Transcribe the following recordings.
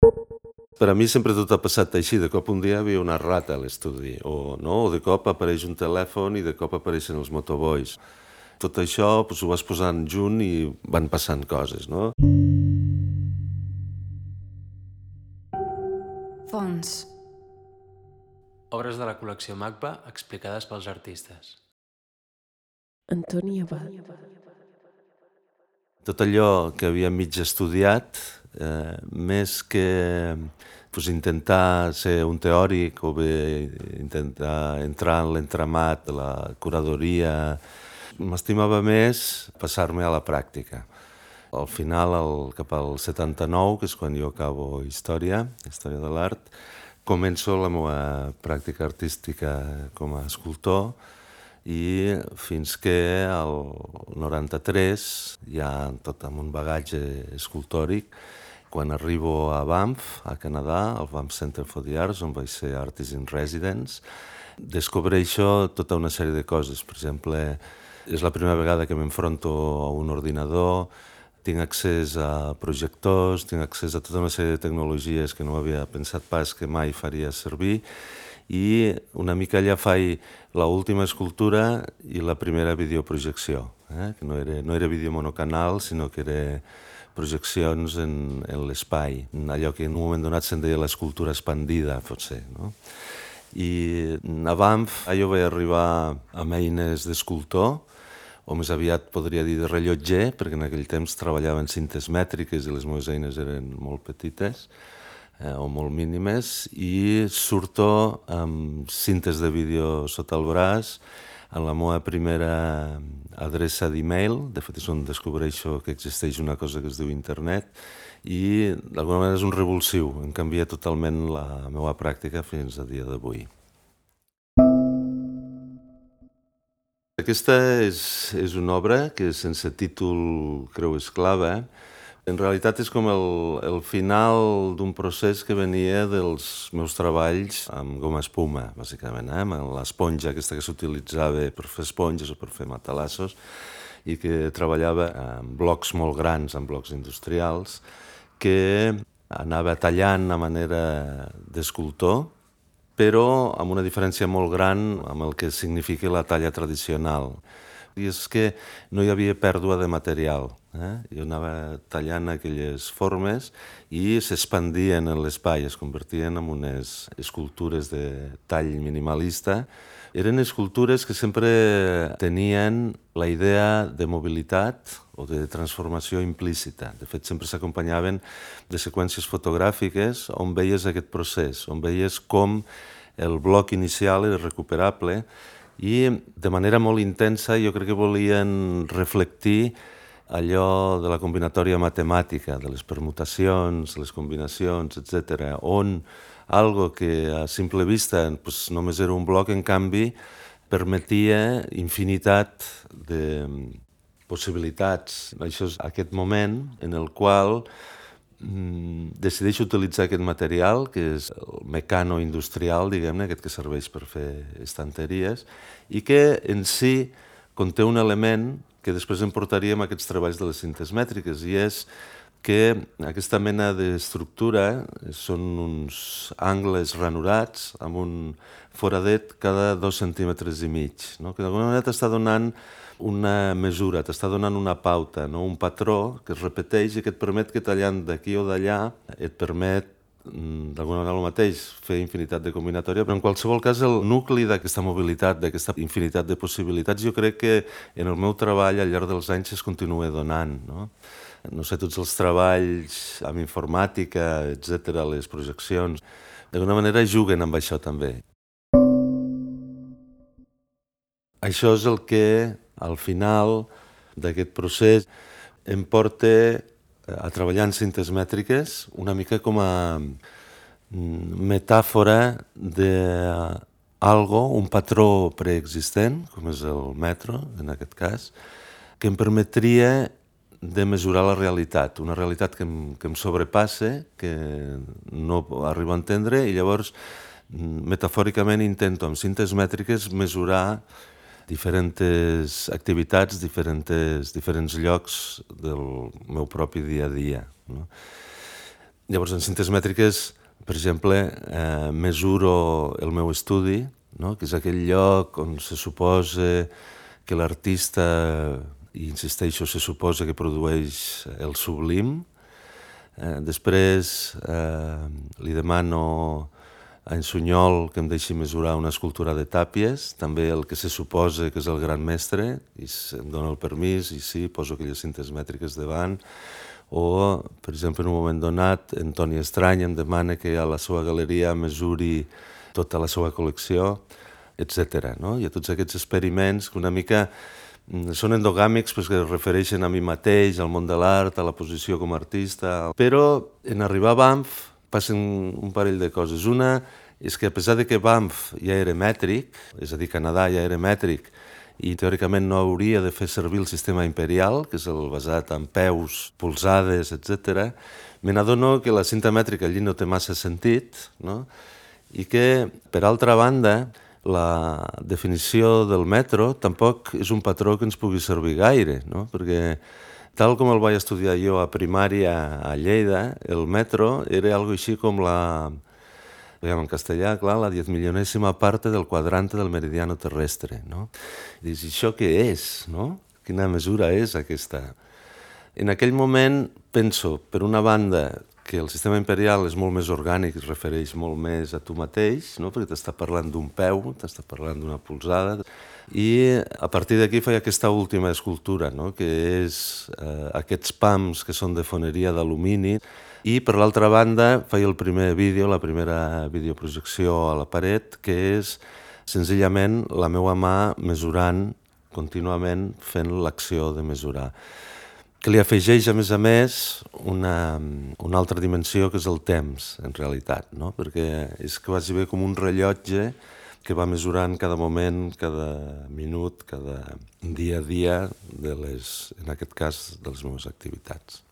Per a mi sempre tot ha passat així, de cop un dia hi havia una rata a l'estudi, o, no? o de cop apareix un telèfon i de cop apareixen els motoboys. Tot això doncs, ho vas posant junt i van passant coses, no? Fons. Obres de la col·lecció MACBA explicades pels artistes. Antoni Abad. Tot allò que havia mig estudiat, eh, més que pues, intentar ser un teòric o bé intentar entrar en l'entramat de la curadoria, m'estimava més passar-me a la pràctica. Al final, el, cap al 79, que és quan jo acabo història, història de l'art, començo la meva pràctica artística com a escultor i fins que al 93, ja tot amb un bagatge escultòric, quan arribo a Banff, a Canadà, al Banff Center for the Arts, on vaig ser Artist in Residence, descobreixo tota una sèrie de coses. Per exemple, és la primera vegada que m'enfronto a un ordinador, tinc accés a projectors, tinc accés a tota una sèrie de tecnologies que no havia pensat pas que mai faria servir i una mica allà faig la última escultura i la primera videoprojecció, eh? que no era, no era vídeo monocanal, sinó que era projeccions en, en l'espai, allò que en un moment donat se'n deia l'escultura expandida, potser. No? I a Banff jo vaig arribar amb eines d'escultor, o més aviat podria dir de rellotger, perquè en aquell temps treballava en cintes mètriques i les meves eines eren molt petites eh, o molt mínimes, i surto amb cintes de vídeo sota el braç, en la meva primera adreça d'e-mail, de fet és on descobreixo que existeix una cosa que es diu internet, i d'alguna manera és un revulsiu, em canvia totalment la meva pràctica fins a dia d'avui. Aquesta és, és una obra que sense títol creu esclava, en realitat és com el, el final d'un procés que venia dels meus treballs amb goma espuma, bàsicament, eh? amb l'esponja aquesta que s'utilitzava per fer esponges o per fer matalassos i que treballava en blocs molt grans, en blocs industrials, que anava tallant a manera d'escultor, però amb una diferència molt gran amb el que significa la talla tradicional i és que no hi havia pèrdua de material. Eh? Jo anava tallant aquelles formes i s'expandien en l'espai, es convertien en unes escultures de tall minimalista. Eren escultures que sempre tenien la idea de mobilitat o de transformació implícita. De fet, sempre s'acompanyaven de seqüències fotogràfiques on veies aquest procés, on veies com el bloc inicial era recuperable i de manera molt intensa jo crec que volien reflectir allò de la combinatòria matemàtica, de les permutacions, les combinacions, etc, on algo que a simple vista pues, només era un bloc, en canvi, permetia infinitat de possibilitats. Això és aquest moment en el qual Mm, decideixo utilitzar aquest material, que és el mecano industrial, diguem-ne, aquest que serveix per fer estanteries, i que en si conté un element que després em portaríem a aquests treballs de les cintes mètriques, i és que aquesta mena d'estructura són uns angles ranurats amb un foradet cada dos centímetres i mig, no? que d'alguna manera t'està donant una mesura, t'està donant una pauta, no? un patró que es repeteix i que et permet que tallant d'aquí o d'allà et permet mm, d'alguna manera el mateix, fer infinitat de combinatòria, però en qualsevol cas el nucli d'aquesta mobilitat, d'aquesta infinitat de possibilitats, jo crec que en el meu treball al llarg dels anys es continua donant. No? no sé, tots els treballs amb informàtica, etc, les projeccions, d'alguna manera juguen amb això també. Això és el que al final d'aquest procés em porta eh, a treballar en cintes mètriques una mica com a mm, metàfora de algo, un patró preexistent, com és el metro, en aquest cas, que em permetria de mesurar la realitat, una realitat que em, que em sobrepasse, que no arribo a entendre, i llavors, mm, metafòricament, intento amb cintes mètriques mesurar diferents activitats, diferents, diferents llocs del meu propi dia a dia. No? Llavors, en cintes mètriques, per exemple, eh, mesuro el meu estudi, no? que és aquell lloc on se suposa que l'artista, i insisteixo, se suposa que produeix el sublim. Eh, després eh, li demano a en Sunyol que em deixi mesurar una escultura de tàpies, també el que se suposa que és el gran mestre, i em dona el permís, i sí, poso aquelles cintes mètriques davant, o, per exemple, en un moment donat, Toni Estrany em demana que a la seva galeria mesuri tota la seva col·lecció, etc. No? Hi ha tots aquests experiments que una mica mm, són endogàmics perquè es refereixen a mi mateix, al món de l'art, a la posició com a artista, però en arribar a Banff passen un parell de coses. Una és que a pesar de que Banff ja era mètric, és a dir, Canadà ja era mètric, i teòricament no hauria de fer servir el sistema imperial, que és el basat en peus, polsades, etc. Me n'adono que la cinta mètrica allí no té massa sentit, no? i que, per altra banda, la definició del metro tampoc és un patró que ens pugui servir gaire, no? perquè tal com el vaig estudiar jo a primària a Lleida, el metro era algo així com la, en castellà, clar, la diezmilionésima parte del quadrante del meridiano terrestre, no? I això què és, no? Quina mesura és aquesta? En aquell moment penso, per una banda, que el sistema imperial és molt més orgànic, es refereix molt més a tu mateix, no? perquè t'està parlant d'un peu, t'està parlant d'una polsada, i a partir d'aquí feia aquesta última escultura, no? que és eh, aquests pams que són de foneria d'alumini, i per l'altra banda feia el primer vídeo, la primera videoprojecció a la paret, que és senzillament la meva mà mesurant contínuament fent l'acció de mesurar que li afegeix, a més a més, una, una altra dimensió que és el temps, en realitat, no? perquè és quasi bé com un rellotge que va mesurant cada moment, cada minut, cada dia a dia de les, en aquest cas, de les meves activitats.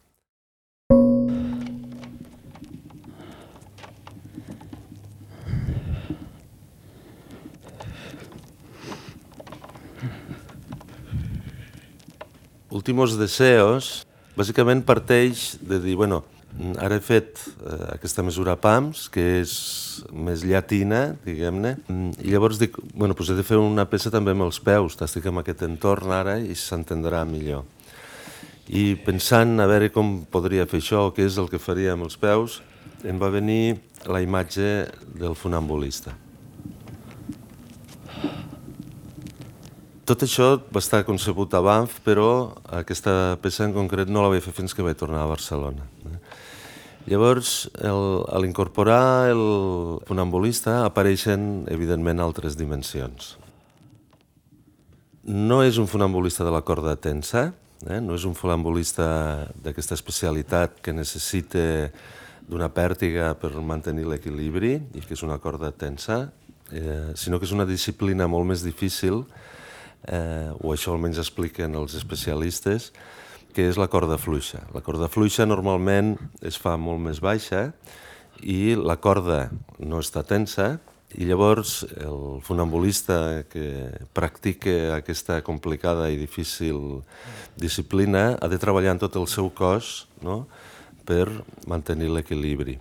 Últimos deseos, bàsicament parteix de dir, bueno, ara he fet eh, aquesta mesura PAMS, que és més llatina, diguem-ne, i llavors dic, bueno, doncs he de fer una peça també amb els peus, estic en aquest entorn ara i s'entendrà millor. I pensant a veure com podria fer això, què és el que faria amb els peus, em va venir la imatge del funambulista. Tot això va estar concebut a Banff, però aquesta peça en concret no la vaig fer fins que vaig tornar a Barcelona. Llavors, el, a l'incorporar el funambulista apareixen, evidentment, altres dimensions. No és un funambulista de la corda tensa, eh? no és un funambulista d'aquesta especialitat que necessita d'una pèrtiga per mantenir l'equilibri i que és una corda tensa, eh, sinó que és una disciplina molt més difícil eh, o això almenys expliquen els especialistes, que és la corda fluixa. La corda fluixa normalment es fa molt més baixa i la corda no està tensa i llavors el funambulista que practica aquesta complicada i difícil disciplina ha de treballar en tot el seu cos no? per mantenir l'equilibri.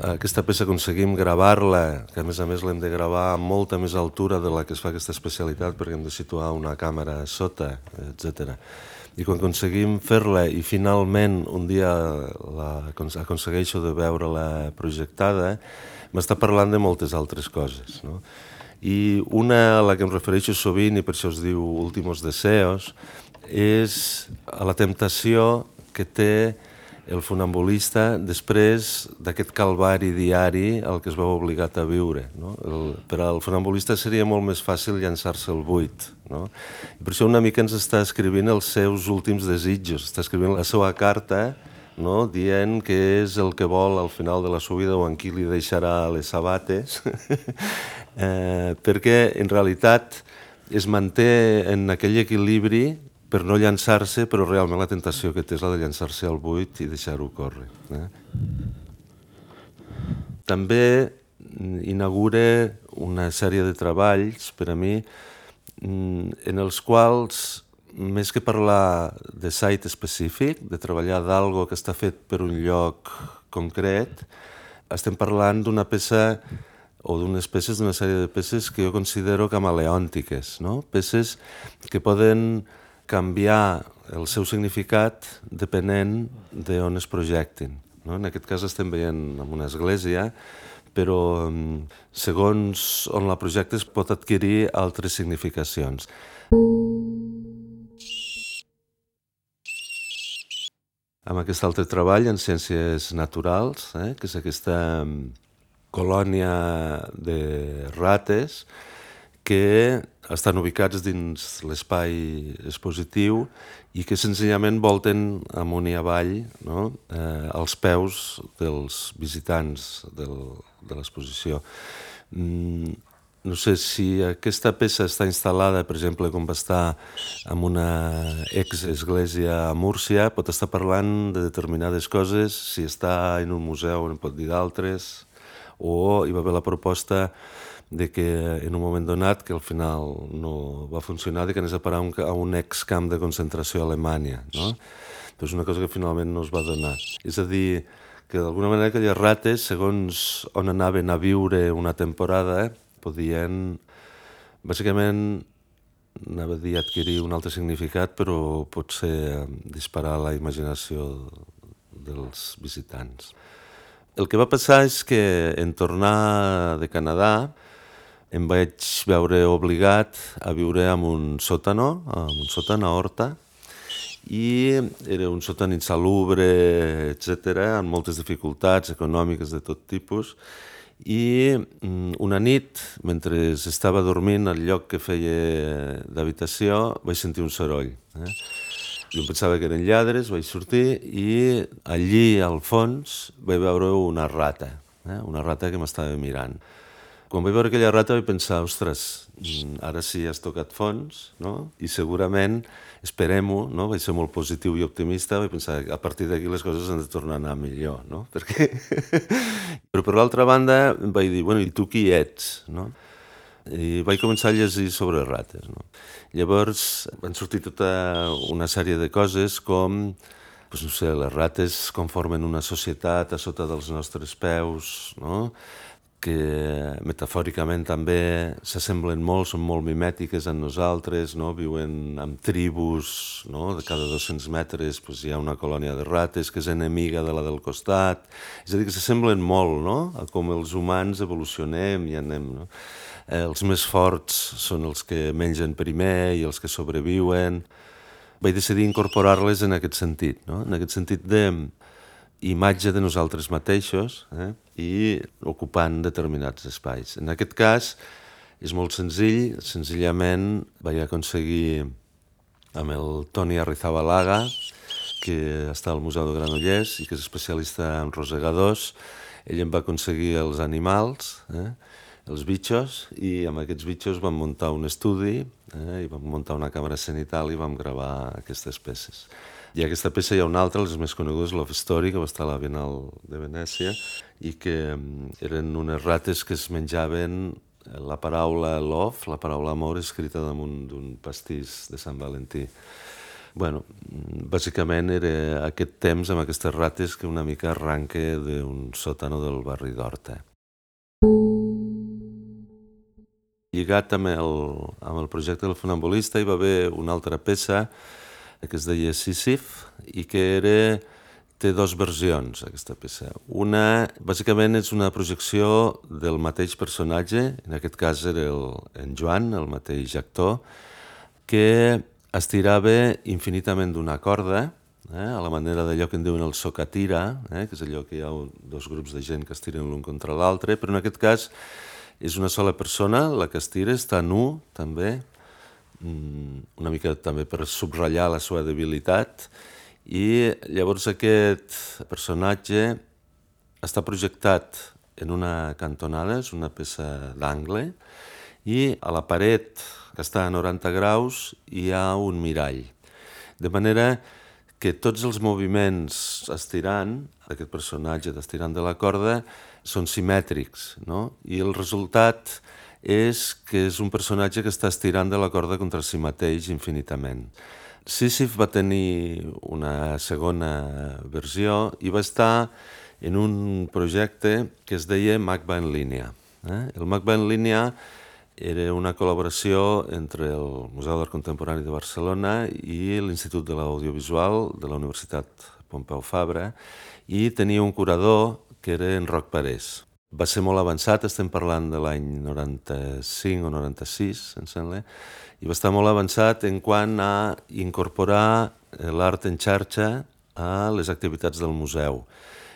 Aquesta peça aconseguim gravar-la, que a més a més l'hem de gravar a molta més altura de la que es fa aquesta especialitat perquè hem de situar una càmera sota, etc. I quan aconseguim fer-la i finalment un dia la, aconsegueixo de veure-la projectada, m'està parlant de moltes altres coses. No? I una a la que em refereixo sovint, i per això es diu Últimos Deseos, és a la temptació que té el funambulista després d'aquest calvari diari al que es veu obligat a viure. No? El, per al funambulista seria molt més fàcil llançar-se al buit. No? I per això una mica ens està escrivint els seus últims desitjos, està escrivint la seva carta no? dient que és el que vol al final de la seva vida o en qui li deixarà les sabates, eh, perquè en realitat es manté en aquell equilibri per no llançar-se, però realment la tentació que té és la de llançar-se al buit i deixar-ho córrer. Eh? També inaugura una sèrie de treballs per a mi mm, en els quals més que parlar de site específic, de treballar d'algo que està fet per un lloc concret, estem parlant d'una peça o d'unes peces, d'una sèrie de peces que jo considero camaleòntiques, no? peces que poden canviar el seu significat depenent d'on es projectin. No? En aquest cas estem veient en una església, però mm, segons on la projectes pot adquirir altres significacions. Amb aquest altre treball en ciències naturals, eh, que és aquesta mm, colònia de rates, que estan ubicats dins l'espai expositiu i que senzillament volten amunt i avall no? eh, als peus dels visitants del, de l'exposició. Mm, no sé si aquesta peça està instal·lada, per exemple, com va estar en una ex-església a Múrcia, pot estar parlant de determinades coses, si està en un museu en pot dir d'altres, o hi va haver la proposta de que en un moment donat, que al final no va funcionar, de que anés a parar un, a un ex-camp de concentració a Alemanya, no? Però és una cosa que finalment no es va donar. És a dir, que d'alguna manera aquelles rates, segons on anaven a viure una temporada, podien, bàsicament, anava a dir adquirir un altre significat, però potser disparar la imaginació dels visitants. El que va passar és que en tornar de Canadà em vaig veure obligat a viure en un sòtano, en un sòtan a Horta, i era un sòtan insalubre, etc, amb moltes dificultats econòmiques de tot tipus, i mm, una nit, mentre estava dormint al lloc que feia d'habitació, vaig sentir un soroll. Eh? Jo pensava que eren lladres, vaig sortir i allí al fons vaig veure una rata, eh? una rata que m'estava mirant. Quan vaig veure aquella rata vaig pensar, ostres, ara sí has tocat fons, no? I segurament, esperem-ho, no? Vaig ser molt positiu i optimista, vaig pensar, a partir d'aquí les coses han de tornar a anar millor, no? Perquè... Però per l'altra banda vaig dir, bueno, i tu qui ets, no? I vaig començar a llegir sobre rates, no? Llavors van sortir tota una sèrie de coses com pues, no sé, les rates conformen una societat a sota dels nostres peus, no? Que metafòricament també s'assemblen molt, són molt mimètiques en nosaltres, no? viuen amb tribus, no? de cada 200 metres pues, hi ha una colònia de rates que és enemiga de la del costat, és a dir, que s'assemblen molt no? a com els humans evolucionem i anem. No? Eh, els més forts són els que mengen primer i els que sobreviuen. Vaig decidir incorporar-les en aquest sentit, no? en aquest sentit de imatge de nosaltres mateixos eh? i ocupant determinats espais. En aquest cas és molt senzill, senzillament vaig aconseguir amb el Toni Arrizabalaga, que està al Museu de Granollers i que és especialista en rosegadors, ell em va aconseguir els animals, eh? els bitxos, i amb aquests bitxos vam muntar un estudi eh? i vam muntar una càmera cenital i vam gravar aquestes peces. I aquesta peça hi ha una altra, les més conegudes, Love Story, que va estar a la Bienal de Venècia, i que mm, eren unes rates que es menjaven la paraula love, la paraula amor, escrita damunt d'un pastís de Sant Valentí. bueno, mm, bàsicament era aquest temps amb aquestes rates que una mica arranque d'un sòtano del barri d'Horta. Lligat amb el, amb el projecte del funambulista hi va haver una altra peça que es deia Sísif i que era, té dues versions, aquesta peça. Una, bàsicament, és una projecció del mateix personatge, en aquest cas era el, en Joan, el mateix actor, que estirava infinitament d'una corda, eh, a la manera d'allò que en diuen el socatira, eh, que és allò que hi ha dos grups de gent que estiren l'un contra l'altre, però en aquest cas és una sola persona, la que estira, està nu també, una mica també per subratllar la seva debilitat i llavors aquest personatge està projectat en una cantonada, és una peça d'angle, i a la paret, que està a 90 graus, hi ha un mirall. De manera que tots els moviments estirant, d'aquest personatge d'estirant de la corda, són simètrics, no? I el resultat és que és un personatge que està estirant de la corda contra si mateix infinitament. Sísif va tenir una segona versió i va estar en un projecte que es deia MACBA en línia. Eh? El MACBA en línia era una col·laboració entre el Museu d'Art Contemporani de Barcelona i l'Institut de l'Audiovisual de la Universitat Pompeu Fabra i tenia un curador que era en Roc Parés. Va ser molt avançat, estem parlant de l'any 95 o 96, em sembla, i va estar molt avançat en quant a incorporar l'art en xarxa a les activitats del museu.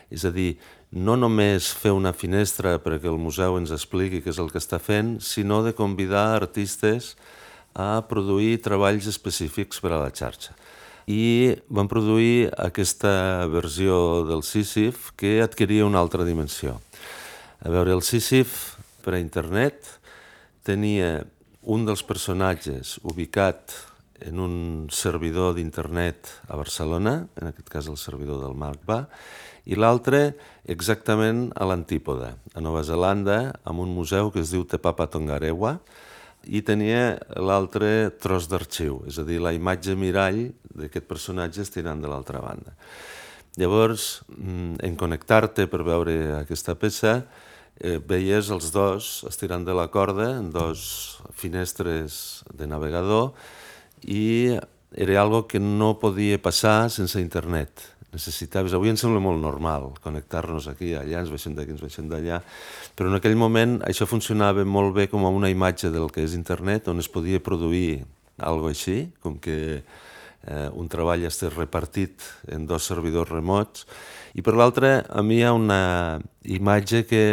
És a dir, no només fer una finestra perquè el museu ens expliqui què és el que està fent, sinó de convidar artistes a produir treballs específics per a la xarxa. I van produir aquesta versió del Sísif que adquiria una altra dimensió. A veure, el Sísif per a internet tenia un dels personatges ubicat en un servidor d'internet a Barcelona, en aquest cas el servidor del MACBA, i l'altre exactament a l'antípoda, a Nova Zelanda, amb un museu que es diu Te Papa Tongarewa, i tenia l'altre tros d'arxiu, és a dir, la imatge mirall d'aquest personatge estirant de l'altra banda. Llavors, mm, en connectar-te per veure aquesta peça, eh, veies els dos estirant de la corda en dos finestres de navegador i era algo que no podia passar sense internet. Necessitaves... Avui ens sembla molt normal connectar-nos aquí, allà, ens baixem d'aquí, ens baixem d'allà, però en aquell moment això funcionava molt bé com a una imatge del que és internet, on es podia produir algo així, com que eh, un treball estés repartit en dos servidors remots, i per l'altra, a mi hi ha una imatge que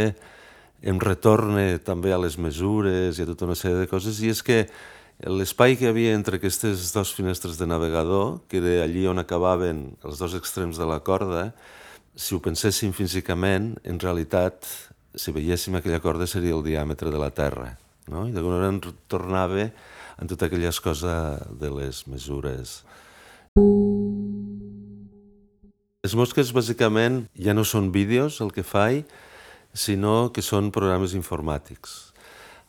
em retorna també a les mesures i a tota una sèrie de coses, i és que L'espai que havia entre aquestes dues finestres de navegador, que era allí on acabaven els dos extrems de la corda, si ho penséssim físicament, en realitat, si veiéssim aquella corda, seria el diàmetre de la Terra. No? I d'alguna manera tornava en tota aquelles coses de les mesures. Les mosques, bàsicament, ja no són vídeos el que faig, sinó que són programes informàtics.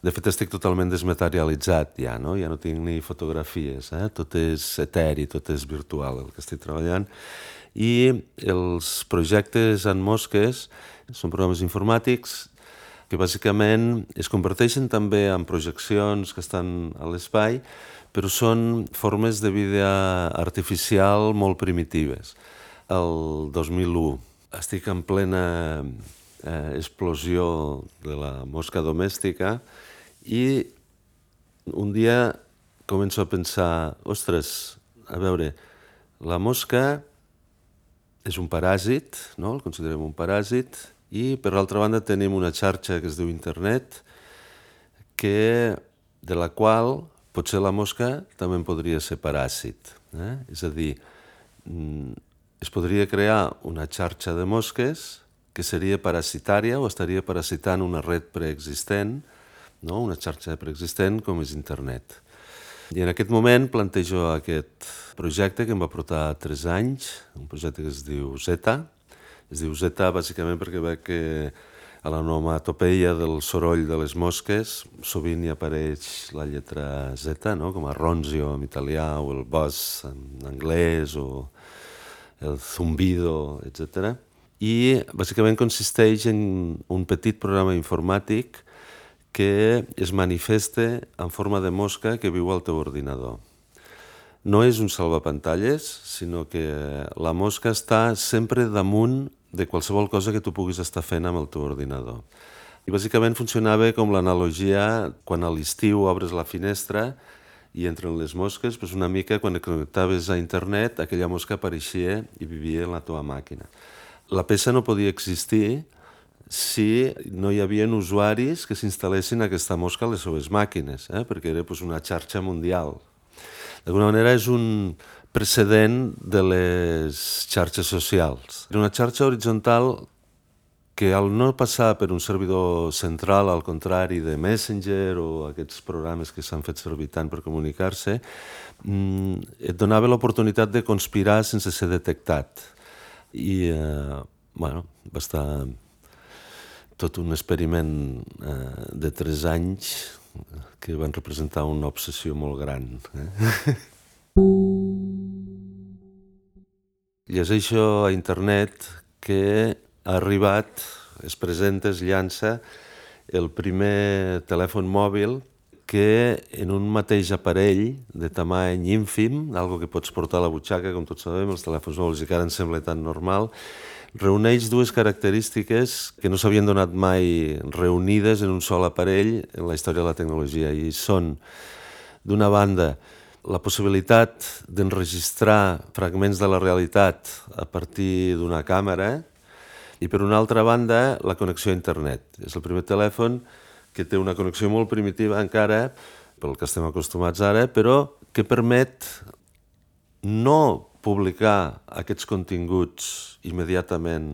De fet, estic totalment desmaterialitzat ja, no? Ja no tinc ni fotografies, eh? Tot és eteri, tot és virtual el que estic treballant. I els projectes en mosques són programes informàtics que bàsicament es converteixen també en projeccions que estan a l'espai, però són formes de vida artificial molt primitives. El 2001 estic en plena eh, explosió de la mosca domèstica i un dia començo a pensar, ostres, a veure, la mosca és un paràsit, no? el considerem un paràsit, i per l'altra banda tenim una xarxa que es diu internet, que, de la qual potser la mosca també podria ser paràsit. Eh? És a dir, mm, es podria crear una xarxa de mosques que seria parasitària o estaria parasitant una red preexistent, no? una xarxa preexistent com és internet. I en aquest moment plantejo aquest projecte que em va portar 3 anys, un projecte que es diu Zeta. Es diu Zeta bàsicament perquè veig que a l'onomatopeia del soroll de les mosques sovint hi apareix la lletra Z, no? com a ronzio en italià o el boss en anglès o el zumbido, etc. I bàsicament consisteix en un petit programa informàtic que es manifesta en forma de mosca que viu al teu ordinador. No és un salvapantalles, sinó que la mosca està sempre damunt de qualsevol cosa que tu puguis estar fent amb el teu ordinador. I bàsicament funcionava com l'analogia quan a l'estiu obres la finestra i entren les mosques, doncs una mica quan et connectaves a internet aquella mosca apareixia i vivia en la teva màquina. La peça no podia existir si no hi havia usuaris que s'instal·lessin aquesta mosca a les seves màquines, eh? perquè era pues, una xarxa mundial. D'alguna manera és un precedent de les xarxes socials. Era una xarxa horitzontal que al no passar per un servidor central, al contrari de Messenger o aquests programes que s'han fet servir tant per comunicar-se, mm, et donava l'oportunitat de conspirar sense ser detectat. I, eh, bueno, va estar tot un experiment eh, de tres anys que van representar una obsessió molt gran. Eh? llegeixo a internet que ha arribat, es presenta, es llança el primer telèfon mòbil que en un mateix aparell de tamany ínfim, algo que pots portar a la butxaca, com tots sabem, els telèfons mòbils i que ara ens sembla tan normal, reuneix dues característiques que no s'havien donat mai reunides en un sol aparell en la història de la tecnologia i són, d'una banda, la possibilitat d'enregistrar fragments de la realitat a partir d'una càmera i, per una altra banda, la connexió a internet. És el primer telèfon que té una connexió molt primitiva encara, pel que estem acostumats ara, però que permet no publicar aquests continguts immediatament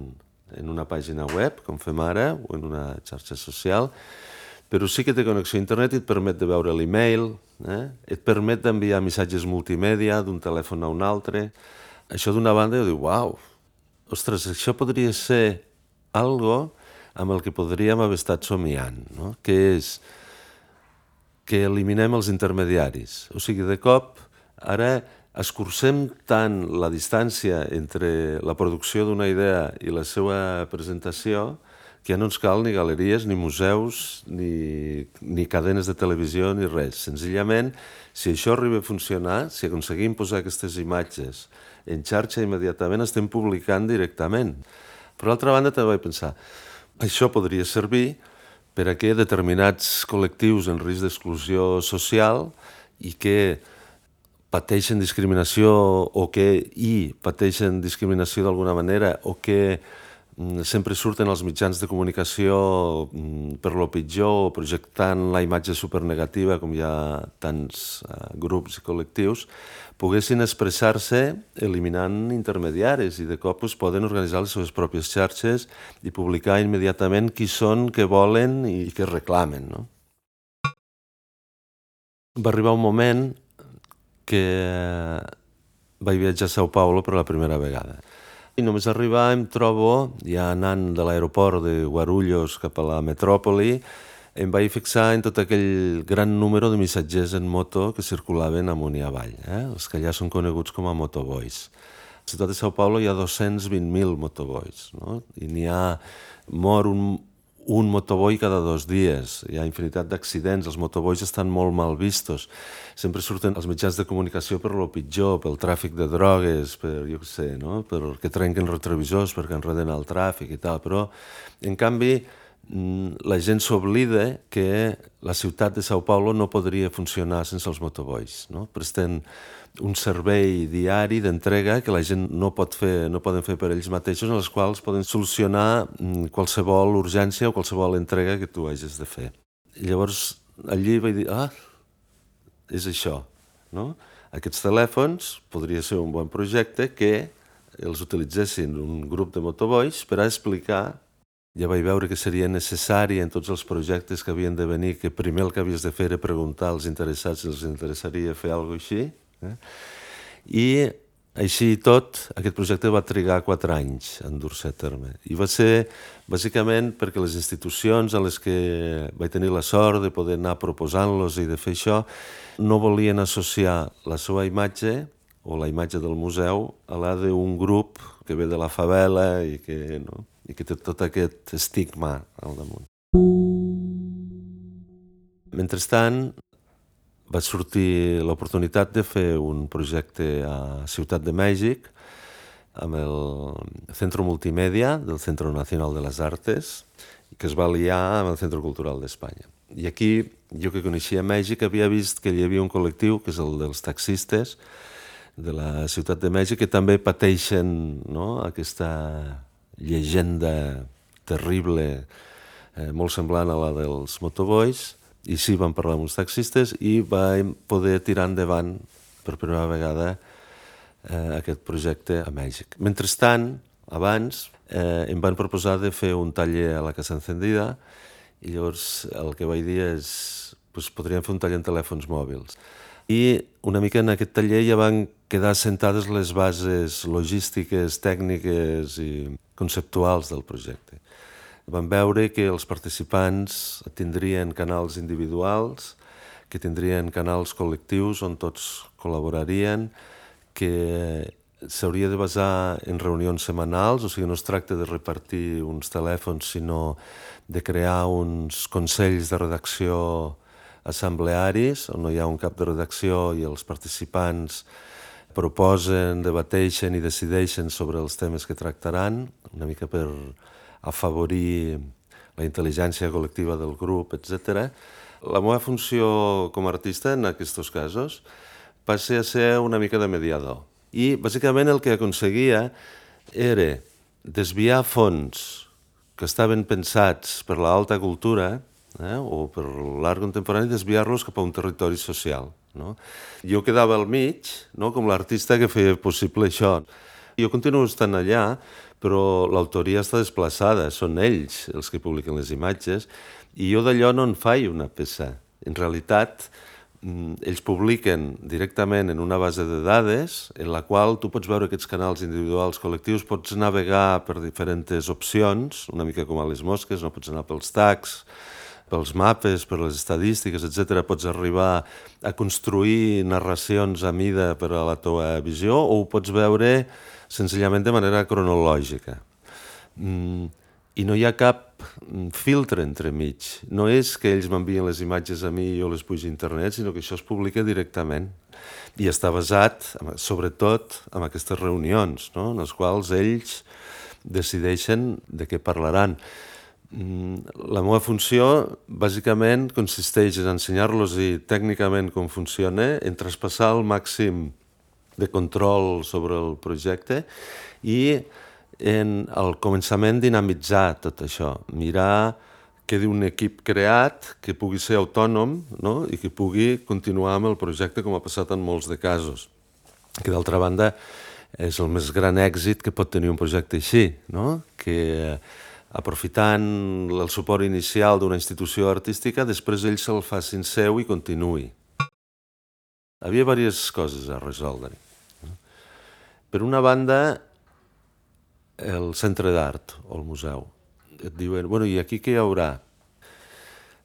en una pàgina web, com fem ara, o en una xarxa social, però sí que té connexió a internet i et permet de veure l'email, eh? et permet d'enviar missatges multimèdia d'un telèfon a un altre. Això d'una banda jo dic, uau, ostres, això podria ser algo amb el que podríem haver estat somiant, no? que és que eliminem els intermediaris. O sigui, de cop, ara escurcem tant la distància entre la producció d'una idea i la seva presentació que ja no ens cal ni galeries, ni museus, ni, ni cadenes de televisió, ni res. Senzillament, si això arriba a funcionar, si aconseguim posar aquestes imatges en xarxa immediatament, estem publicant directament. Per altra banda, també vaig pensar, això podria servir per a que determinats col·lectius en risc d'exclusió social i que pateixen discriminació o que hi pateixen discriminació d'alguna manera o que sempre surten als mitjans de comunicació mm, per lo pitjor projectant la imatge supernegativa com hi ha tants uh, grups i col·lectius, poguessin expressar-se eliminant intermediaris i de cop es poden organitzar les seves pròpies xarxes i publicar immediatament qui són, què volen i què reclamen. No? Va arribar un moment que vaig viatjar a Sao Paulo per la primera vegada. I només arribar em trobo, ja anant de l'aeroport de Guarulhos cap a la metròpoli, em vaig fixar en tot aquell gran número de missatgers en moto que circulaven amunt i avall, eh? els que allà són coneguts com a motoboys. A la ciutat de Sao Paulo hi ha 220.000 motoboys, no? i n'hi ha, mor un, un motoboi cada dos dies. Hi ha infinitat d'accidents, els motobois estan molt mal vistos. Sempre surten els mitjans de comunicació per lo pitjor, pel tràfic de drogues, per, jo què sé, no? perquè trenquen retrovisors, perquè enreden el tràfic i tal. Però, en canvi, la gent s'oblida que la ciutat de Sao Paulo no podria funcionar sense els motobois. No? Presten un servei diari d'entrega que la gent no, pot fer, no poden fer per ells mateixos, en els quals poden solucionar mm, qualsevol urgència o qualsevol entrega que tu hagis de fer. I llavors allí vaig dir, ah, és això, no? Aquests telèfons podria ser un bon projecte que els utilitzessin un grup de motobois per a explicar ja vaig veure que seria necessari en tots els projectes que havien de venir que primer el que havies de fer era preguntar als interessats si els interessaria fer alguna cosa així Eh? I així i tot, aquest projecte va trigar quatre anys en dur-se a terme. I va ser bàsicament perquè les institucions a les que vaig tenir la sort de poder anar proposant-los i de fer això no volien associar la seva imatge o la imatge del museu a la d'un grup que ve de la favela i que, no? I que té tot aquest estigma al damunt. Mentrestant, va sortir l'oportunitat de fer un projecte a Ciutat de Mèxic amb el Centro Multimèdia del Centro Nacional de les Artes que es va liar amb el Centro Cultural d'Espanya. I aquí, jo que coneixia Mèxic, havia vist que hi havia un col·lectiu, que és el dels taxistes, de la ciutat de Mèxic, que també pateixen no, aquesta llegenda terrible, eh, molt semblant a la dels motobois, i sí, vam parlar amb uns taxistes i vam poder tirar endavant per primera vegada eh, aquest projecte a Mèxic. Mentrestant, abans, eh, em van proposar de fer un taller a la Casa Encendida i llavors el que vaig dir és pues, podríem fer un taller en telèfons mòbils. I una mica en aquest taller ja van quedar sentades les bases logístiques, tècniques i conceptuals del projecte. Vam veure que els participants tindrien canals individuals, que tindrien canals col·lectius on tots col·laborarien, que s'hauria de basar en reunions setmanals, o sigui, no es tracta de repartir uns telèfons, sinó de crear uns consells de redacció assemblearis, on no hi ha un cap de redacció i els participants proposen, debateixen i decideixen sobre els temes que tractaran, una mica per afavorir la intel·ligència col·lectiva del grup, etc. La meva funció com a artista en aquests casos passa a ser una mica de mediador. I bàsicament el que aconseguia era desviar fons que estaven pensats per l'alta cultura eh, o per l'art contemporani, desviar-los cap a un territori social. No? Jo quedava al mig, no? com l'artista que feia possible això. Jo continuo estant allà, però l'autoria està desplaçada, són ells els que publiquen les imatges, i jo d'allò no en faig una peça. En realitat, mm, ells publiquen directament en una base de dades en la qual tu pots veure aquests canals individuals col·lectius, pots navegar per diferents opcions, una mica com a les mosques, no pots anar pels tags, pels mapes, per les estadístiques, etc. pots arribar a construir narracions a mida per a la teva visió o ho pots veure senzillament de manera cronològica. Mm, I no hi ha cap filtre entremig. No és que ells m'envien les imatges a mi i jo les pujo a internet, sinó que això es publica directament. I està basat, sobretot, en aquestes reunions, no? en les quals ells decideixen de què parlaran. Mm, la meva funció, bàsicament, consisteix en ensenyar-los tècnicament com funciona, en traspassar el màxim de control sobre el projecte i en el començament dinamitzar tot això, mirar que d'un equip creat que pugui ser autònom no? i que pugui continuar amb el projecte com ha passat en molts de casos. Que d'altra banda és el més gran èxit que pot tenir un projecte així, no? que aprofitant el suport inicial d'una institució artística, després ells se'l facin seu i continuï. Havia diverses coses a resoldre. Per una banda, el centre d'art o el museu. Et diuen, bueno, i aquí què hi haurà?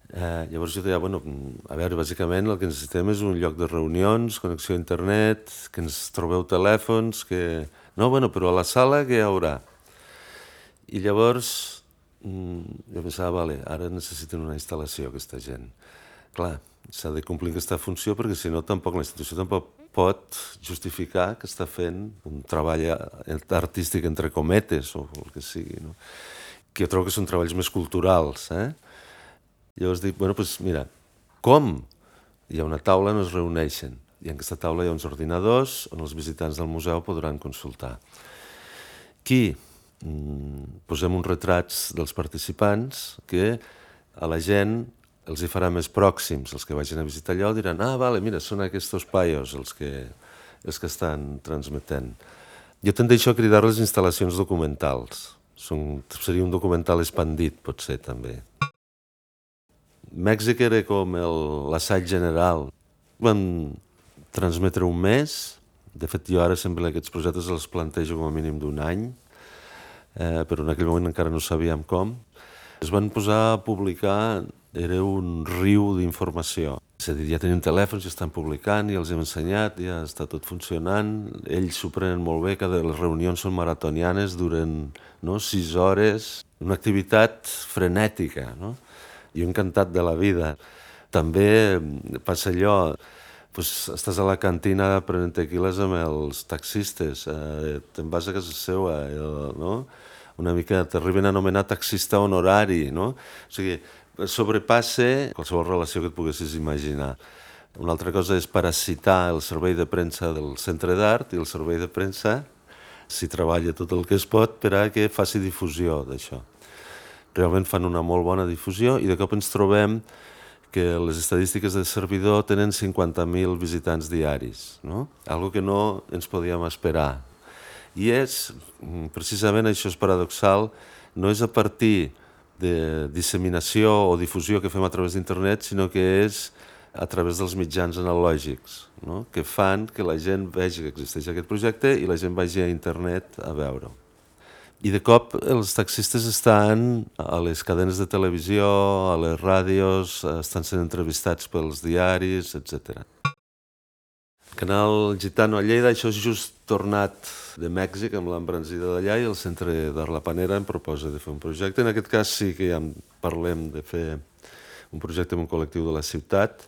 Eh, llavors jo deia, bueno, a veure, bàsicament el que necessitem és un lloc de reunions, connexió a internet, que ens trobeu telèfons, que... No, bueno, però a la sala què hi haurà? I llavors mm, jo pensava, vale, ara necessiten una instal·lació aquesta gent. Clar, s'ha de complir aquesta funció perquè si no tampoc la institució tampoc pot justificar que està fent un treball artístic entre cometes o el que sigui, no? que jo trobo que són treballs més culturals. Eh? Llavors dic, bueno, doncs mira, com? Hi ha una taula on es reuneixen i en aquesta taula hi ha uns ordinadors on els visitants del museu podran consultar. Qui? Mm, posem uns retrats dels participants que a la gent els hi farà més pròxims, els que vagin a visitar allò diran, ah, vale, mira, són aquests paios els que, els que estan transmetent. Jo tendeixo a cridar les instal·lacions documentals. Són, seria un documental expandit, potser, també. Mèxic era com l'assaig general. Van transmetre un mes. De fet, jo ara sempre aquests projectes els plantejo com a mínim d'un any, eh, però en aquell moment encara no sabíem com. Es van posar a publicar era un riu d'informació. És a dir, ja tenim telèfons, ja estan publicant, ja els hem ensenyat, ja està tot funcionant, ells s'ho prenen molt bé, cada les reunions són maratonianes, duren no, sis hores, una activitat frenètica, no? Jo encantat de la vida. També passa allò, doncs estàs a la cantina prenent tequiles amb els taxistes, eh, te'n vas a casa seva, eh, no? una mica t'arriben a anomenar taxista honorari, no? O sigui, sobrepassa qualsevol relació que et poguessis imaginar. Una altra cosa és parasitar el servei de premsa del centre d'art i el servei de premsa s'hi treballa tot el que es pot per a que faci difusió d'això. Realment fan una molt bona difusió i de cop ens trobem que les estadístiques de servidor tenen 50.000 visitants diaris, no? algo que no ens podíem esperar. I és, mm, precisament això és paradoxal, no és a partir de disseminació o difusió que fem a través d'internet, sinó que és a través dels mitjans analògics, no? que fan que la gent vegi que existeix aquest projecte i la gent vagi a internet a veure-ho. I de cop els taxistes estan a les cadenes de televisió, a les ràdios, estan sent entrevistats pels diaris, etc. Canal Gitano a Lleida, això és just tornat de Mèxic amb l'embranzida d'allà i el centre d'Art La Panera em proposa de fer un projecte. En aquest cas sí que ja parlem de fer un projecte amb un col·lectiu de la ciutat,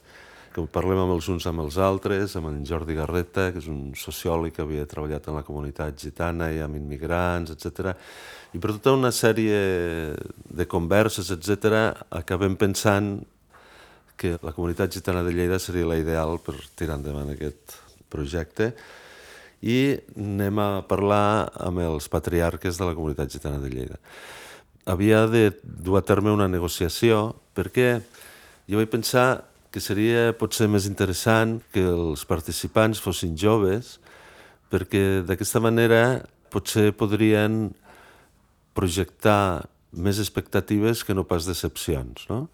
que parlem amb els uns amb els altres, amb en Jordi Garreta, que és un sociòleg que havia treballat en la comunitat gitana i amb immigrants, etc. I per tota una sèrie de converses, etc., acabem pensant que la comunitat gitana de Lleida seria la ideal per tirar endavant aquest projecte i anem a parlar amb els patriarques de la comunitat gitana de Lleida. Havia de dur a terme una negociació perquè jo vaig pensar que seria potser més interessant que els participants fossin joves perquè d'aquesta manera potser podrien projectar més expectatives que no pas decepcions, no?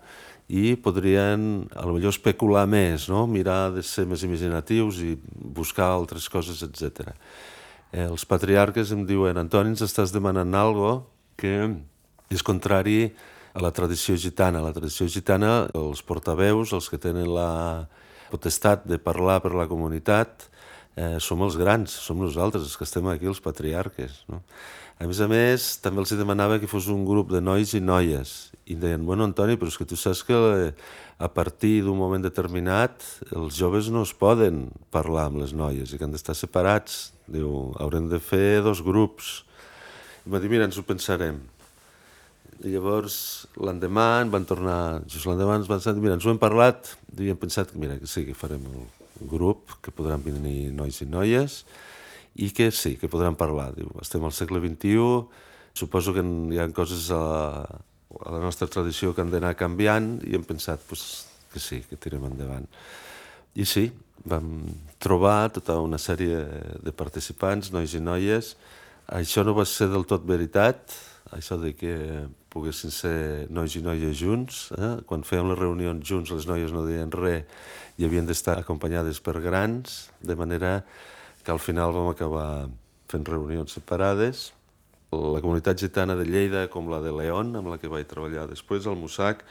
i podrien, a lo millor, especular més, no? mirar de ser més imaginatius i buscar altres coses, etc. Eh, els patriarques em diuen, Antoni, ens estàs demanant algo que és contrari la tradició gitana. La tradició gitana, els portaveus, els que tenen la potestat de parlar per la comunitat, eh, som els grans, som nosaltres, els que estem aquí, els patriarques. No? A més a més, també els demanava que fos un grup de nois i noies. I deien, bueno, Antoni, però és que tu saps que eh, a partir d'un moment determinat els joves no es poden parlar amb les noies i que han d'estar separats. Diu, haurem de fer dos grups. I va dir, mira, ens ho pensarem. I llavors, l'endemà, van tornar, just l'endemà ens van dir, mira, ens ho hem parlat, i hem pensat que, mira, que sí, que farem el grup, que podran venir nois i noies, i que sí, que podran parlar. Diu, estem al segle XXI, suposo que hi ha coses a, a la nostra tradició que han d'anar canviant i hem pensat pues, que sí, que tirem endavant. I sí, vam trobar tota una sèrie de participants, nois i noies. Això no va ser del tot veritat, això de que poguessin ser nois i noies junts. Eh? Quan fèiem les reunions junts, les noies no deien res i havien d'estar acompanyades per grans, de manera que al final vam acabar fent reunions separades. La comunitat gitana de Lleida, com la de León, amb la que vaig treballar després, al Mussac,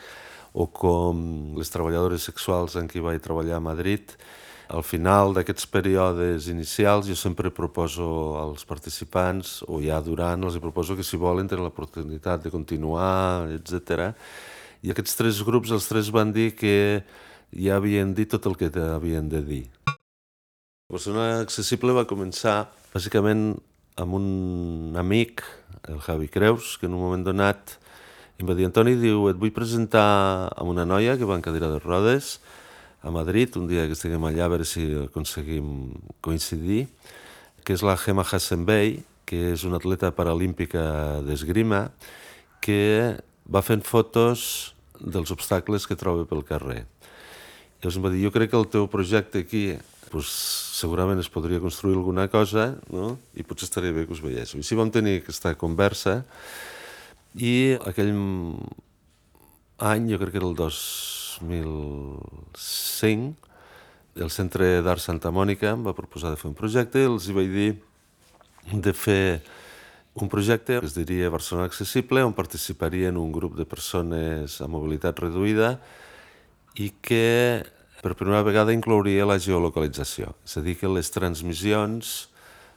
o com les treballadores sexuals en qui vaig treballar a Madrid, al final d'aquests períodes inicials jo sempre proposo als participants, o ja durant, els proposo que si volen tenen l'oportunitat de continuar, etc. I aquests tres grups, els tres van dir que ja havien dit tot el que havien de dir. Barcelona Accessible va començar bàsicament amb un amic, el Javi Creus, que en un moment donat em va dir Antoni, diu, et vull presentar a una noia que va en cadira de rodes a Madrid, un dia que estiguem allà a veure si aconseguim coincidir, que és la Gemma Hassenbey, que és una atleta paralímpica d'esgrima, que va fent fotos dels obstacles que troba pel carrer. Llavors em va dir, jo crec que el teu projecte aquí pues, segurament es podria construir alguna cosa no? i potser estaria bé que us veiéssiu. I així vam tenir aquesta conversa i aquell any, jo crec que era el 2005, el Centre d'Art Santa Mònica em va proposar de fer un projecte i els hi vaig dir de fer un projecte que es diria Barcelona Accessible, on participarien un grup de persones amb mobilitat reduïda i que per primera vegada inclouria la geolocalització, és a dir, que les transmissions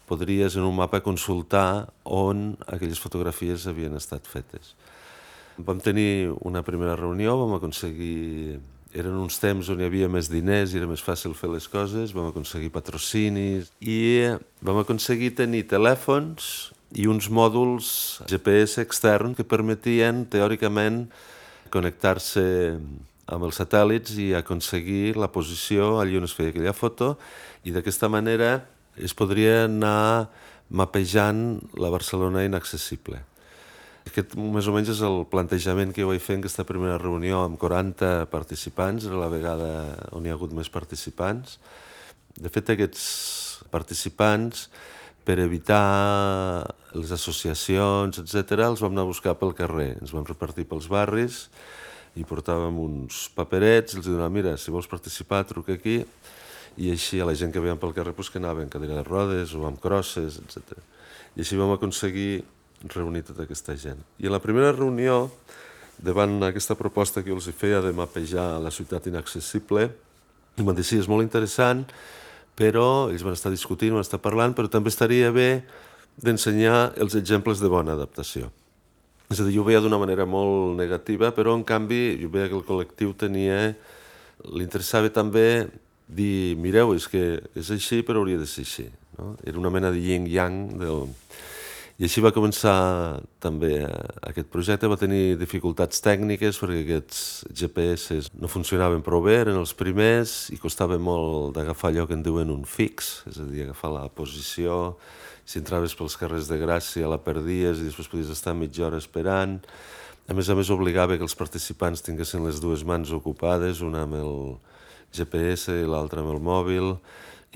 podries en un mapa consultar on aquelles fotografies havien estat fetes. Vam tenir una primera reunió, vam aconseguir... Eren uns temps on hi havia més diners i era més fàcil fer les coses, vam aconseguir patrocinis i vam aconseguir tenir telèfons i uns mòduls GPS externs que permetien, teòricament, connectar-se amb els satèl·lits i aconseguir la posició allà on es feia aquella foto i d'aquesta manera es podria anar mapejant la Barcelona inaccessible. Aquest més o menys és el plantejament que jo vaig fer en aquesta primera reunió amb 40 participants, era la vegada on hi ha hagut més participants. De fet, aquests participants, per evitar les associacions, etc., els vam anar a buscar pel carrer. Ens vam repartir pels barris, i portàvem uns paperets, els donàvem, mira, si vols participar, truca aquí, i així a la gent que veiem pel carrer pues, que anava en cadira de rodes o amb crosses, etc. I així vam aconseguir reunir tota aquesta gent. I a la primera reunió, davant aquesta proposta que jo els feia de mapejar la ciutat inaccessible, em van dir, sí, és molt interessant, però ells van estar discutint, van estar parlant, però també estaria bé d'ensenyar els exemples de bona adaptació. És a dir, jo ho veia d'una manera molt negativa, però en canvi jo veia que el col·lectiu tenia... Li interessava també dir, mireu, és que és així, però hauria de ser així. No? Era una mena de yin-yang del, i així va començar també eh, aquest projecte, va tenir dificultats tècniques perquè aquests GPS no funcionaven prou bé, eren els primers i costava molt d'agafar allò que en diuen un fix, és a dir, agafar la posició, si entraves pels carrers de Gràcia la perdies i després podies estar mitja hora esperant. A més a més obligava que els participants tinguessin les dues mans ocupades, una amb el GPS i l'altra amb el mòbil,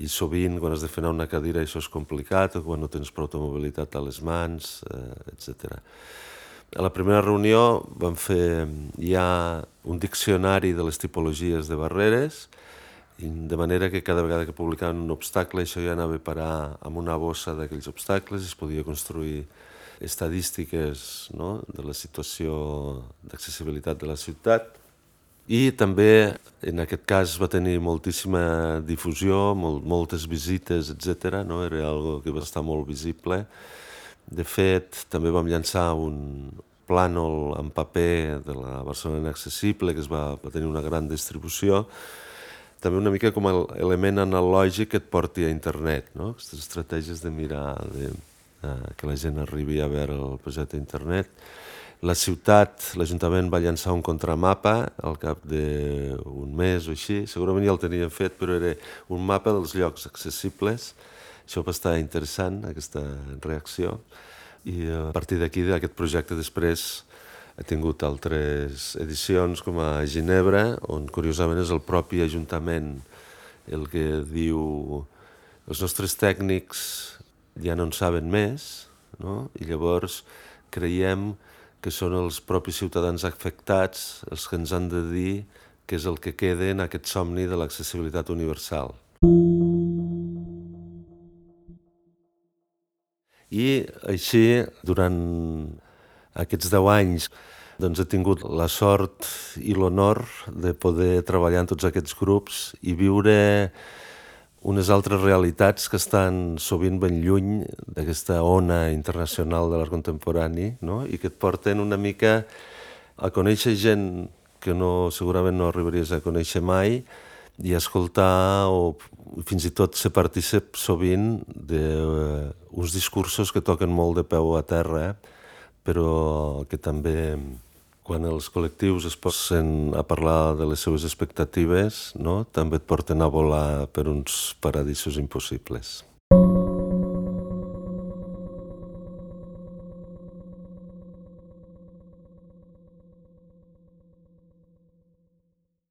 i sovint quan has de fer una cadira això és complicat o quan no tens prou mobilitat a les mans, eh, etc. A la primera reunió vam fer ja un diccionari de les tipologies de barreres, de manera que cada vegada que publicaven un obstacle això ja anava a parar amb una bossa d'aquells obstacles i es podia construir estadístiques no? de la situació d'accessibilitat de la ciutat i també, en aquest cas, va tenir moltíssima difusió, molt, moltes visites, etc. No? Era algo que va estar molt visible. De fet, també vam llançar un plànol en paper de la Barcelona Inaccessible, que es va, va tenir una gran distribució, també una mica com a element analògic que et porti a internet, no? aquestes estratègies de mirar, de, de, que la gent arribi a veure el projecte a internet. La ciutat, l'Ajuntament va llançar un contramapa al cap d'un mes o així, segurament ja el tenien fet, però era un mapa dels llocs accessibles. Això va estar interessant, aquesta reacció. I a partir d'aquí, d'aquest projecte, després ha tingut altres edicions, com a Ginebra, on curiosament és el propi Ajuntament el que diu els nostres tècnics ja no en saben més, no? i llavors creiem que són els propis ciutadans afectats els que ens han de dir què és el que queda en aquest somni de l'accessibilitat universal. I així, durant aquests deu anys, doncs he tingut la sort i l'honor de poder treballar en tots aquests grups i viure unes altres realitats que estan sovint ben lluny d'aquesta ona internacional de l'art contemporani no? i que et porten una mica a conèixer gent que no, segurament no arribaries a conèixer mai i a escoltar o fins i tot ser partícip sovint d'uns discursos que toquen molt de peu a terra, però que també quan els col·lectius es posen a parlar de les seues expectatives, no? també et porten a volar per uns paradisos impossibles.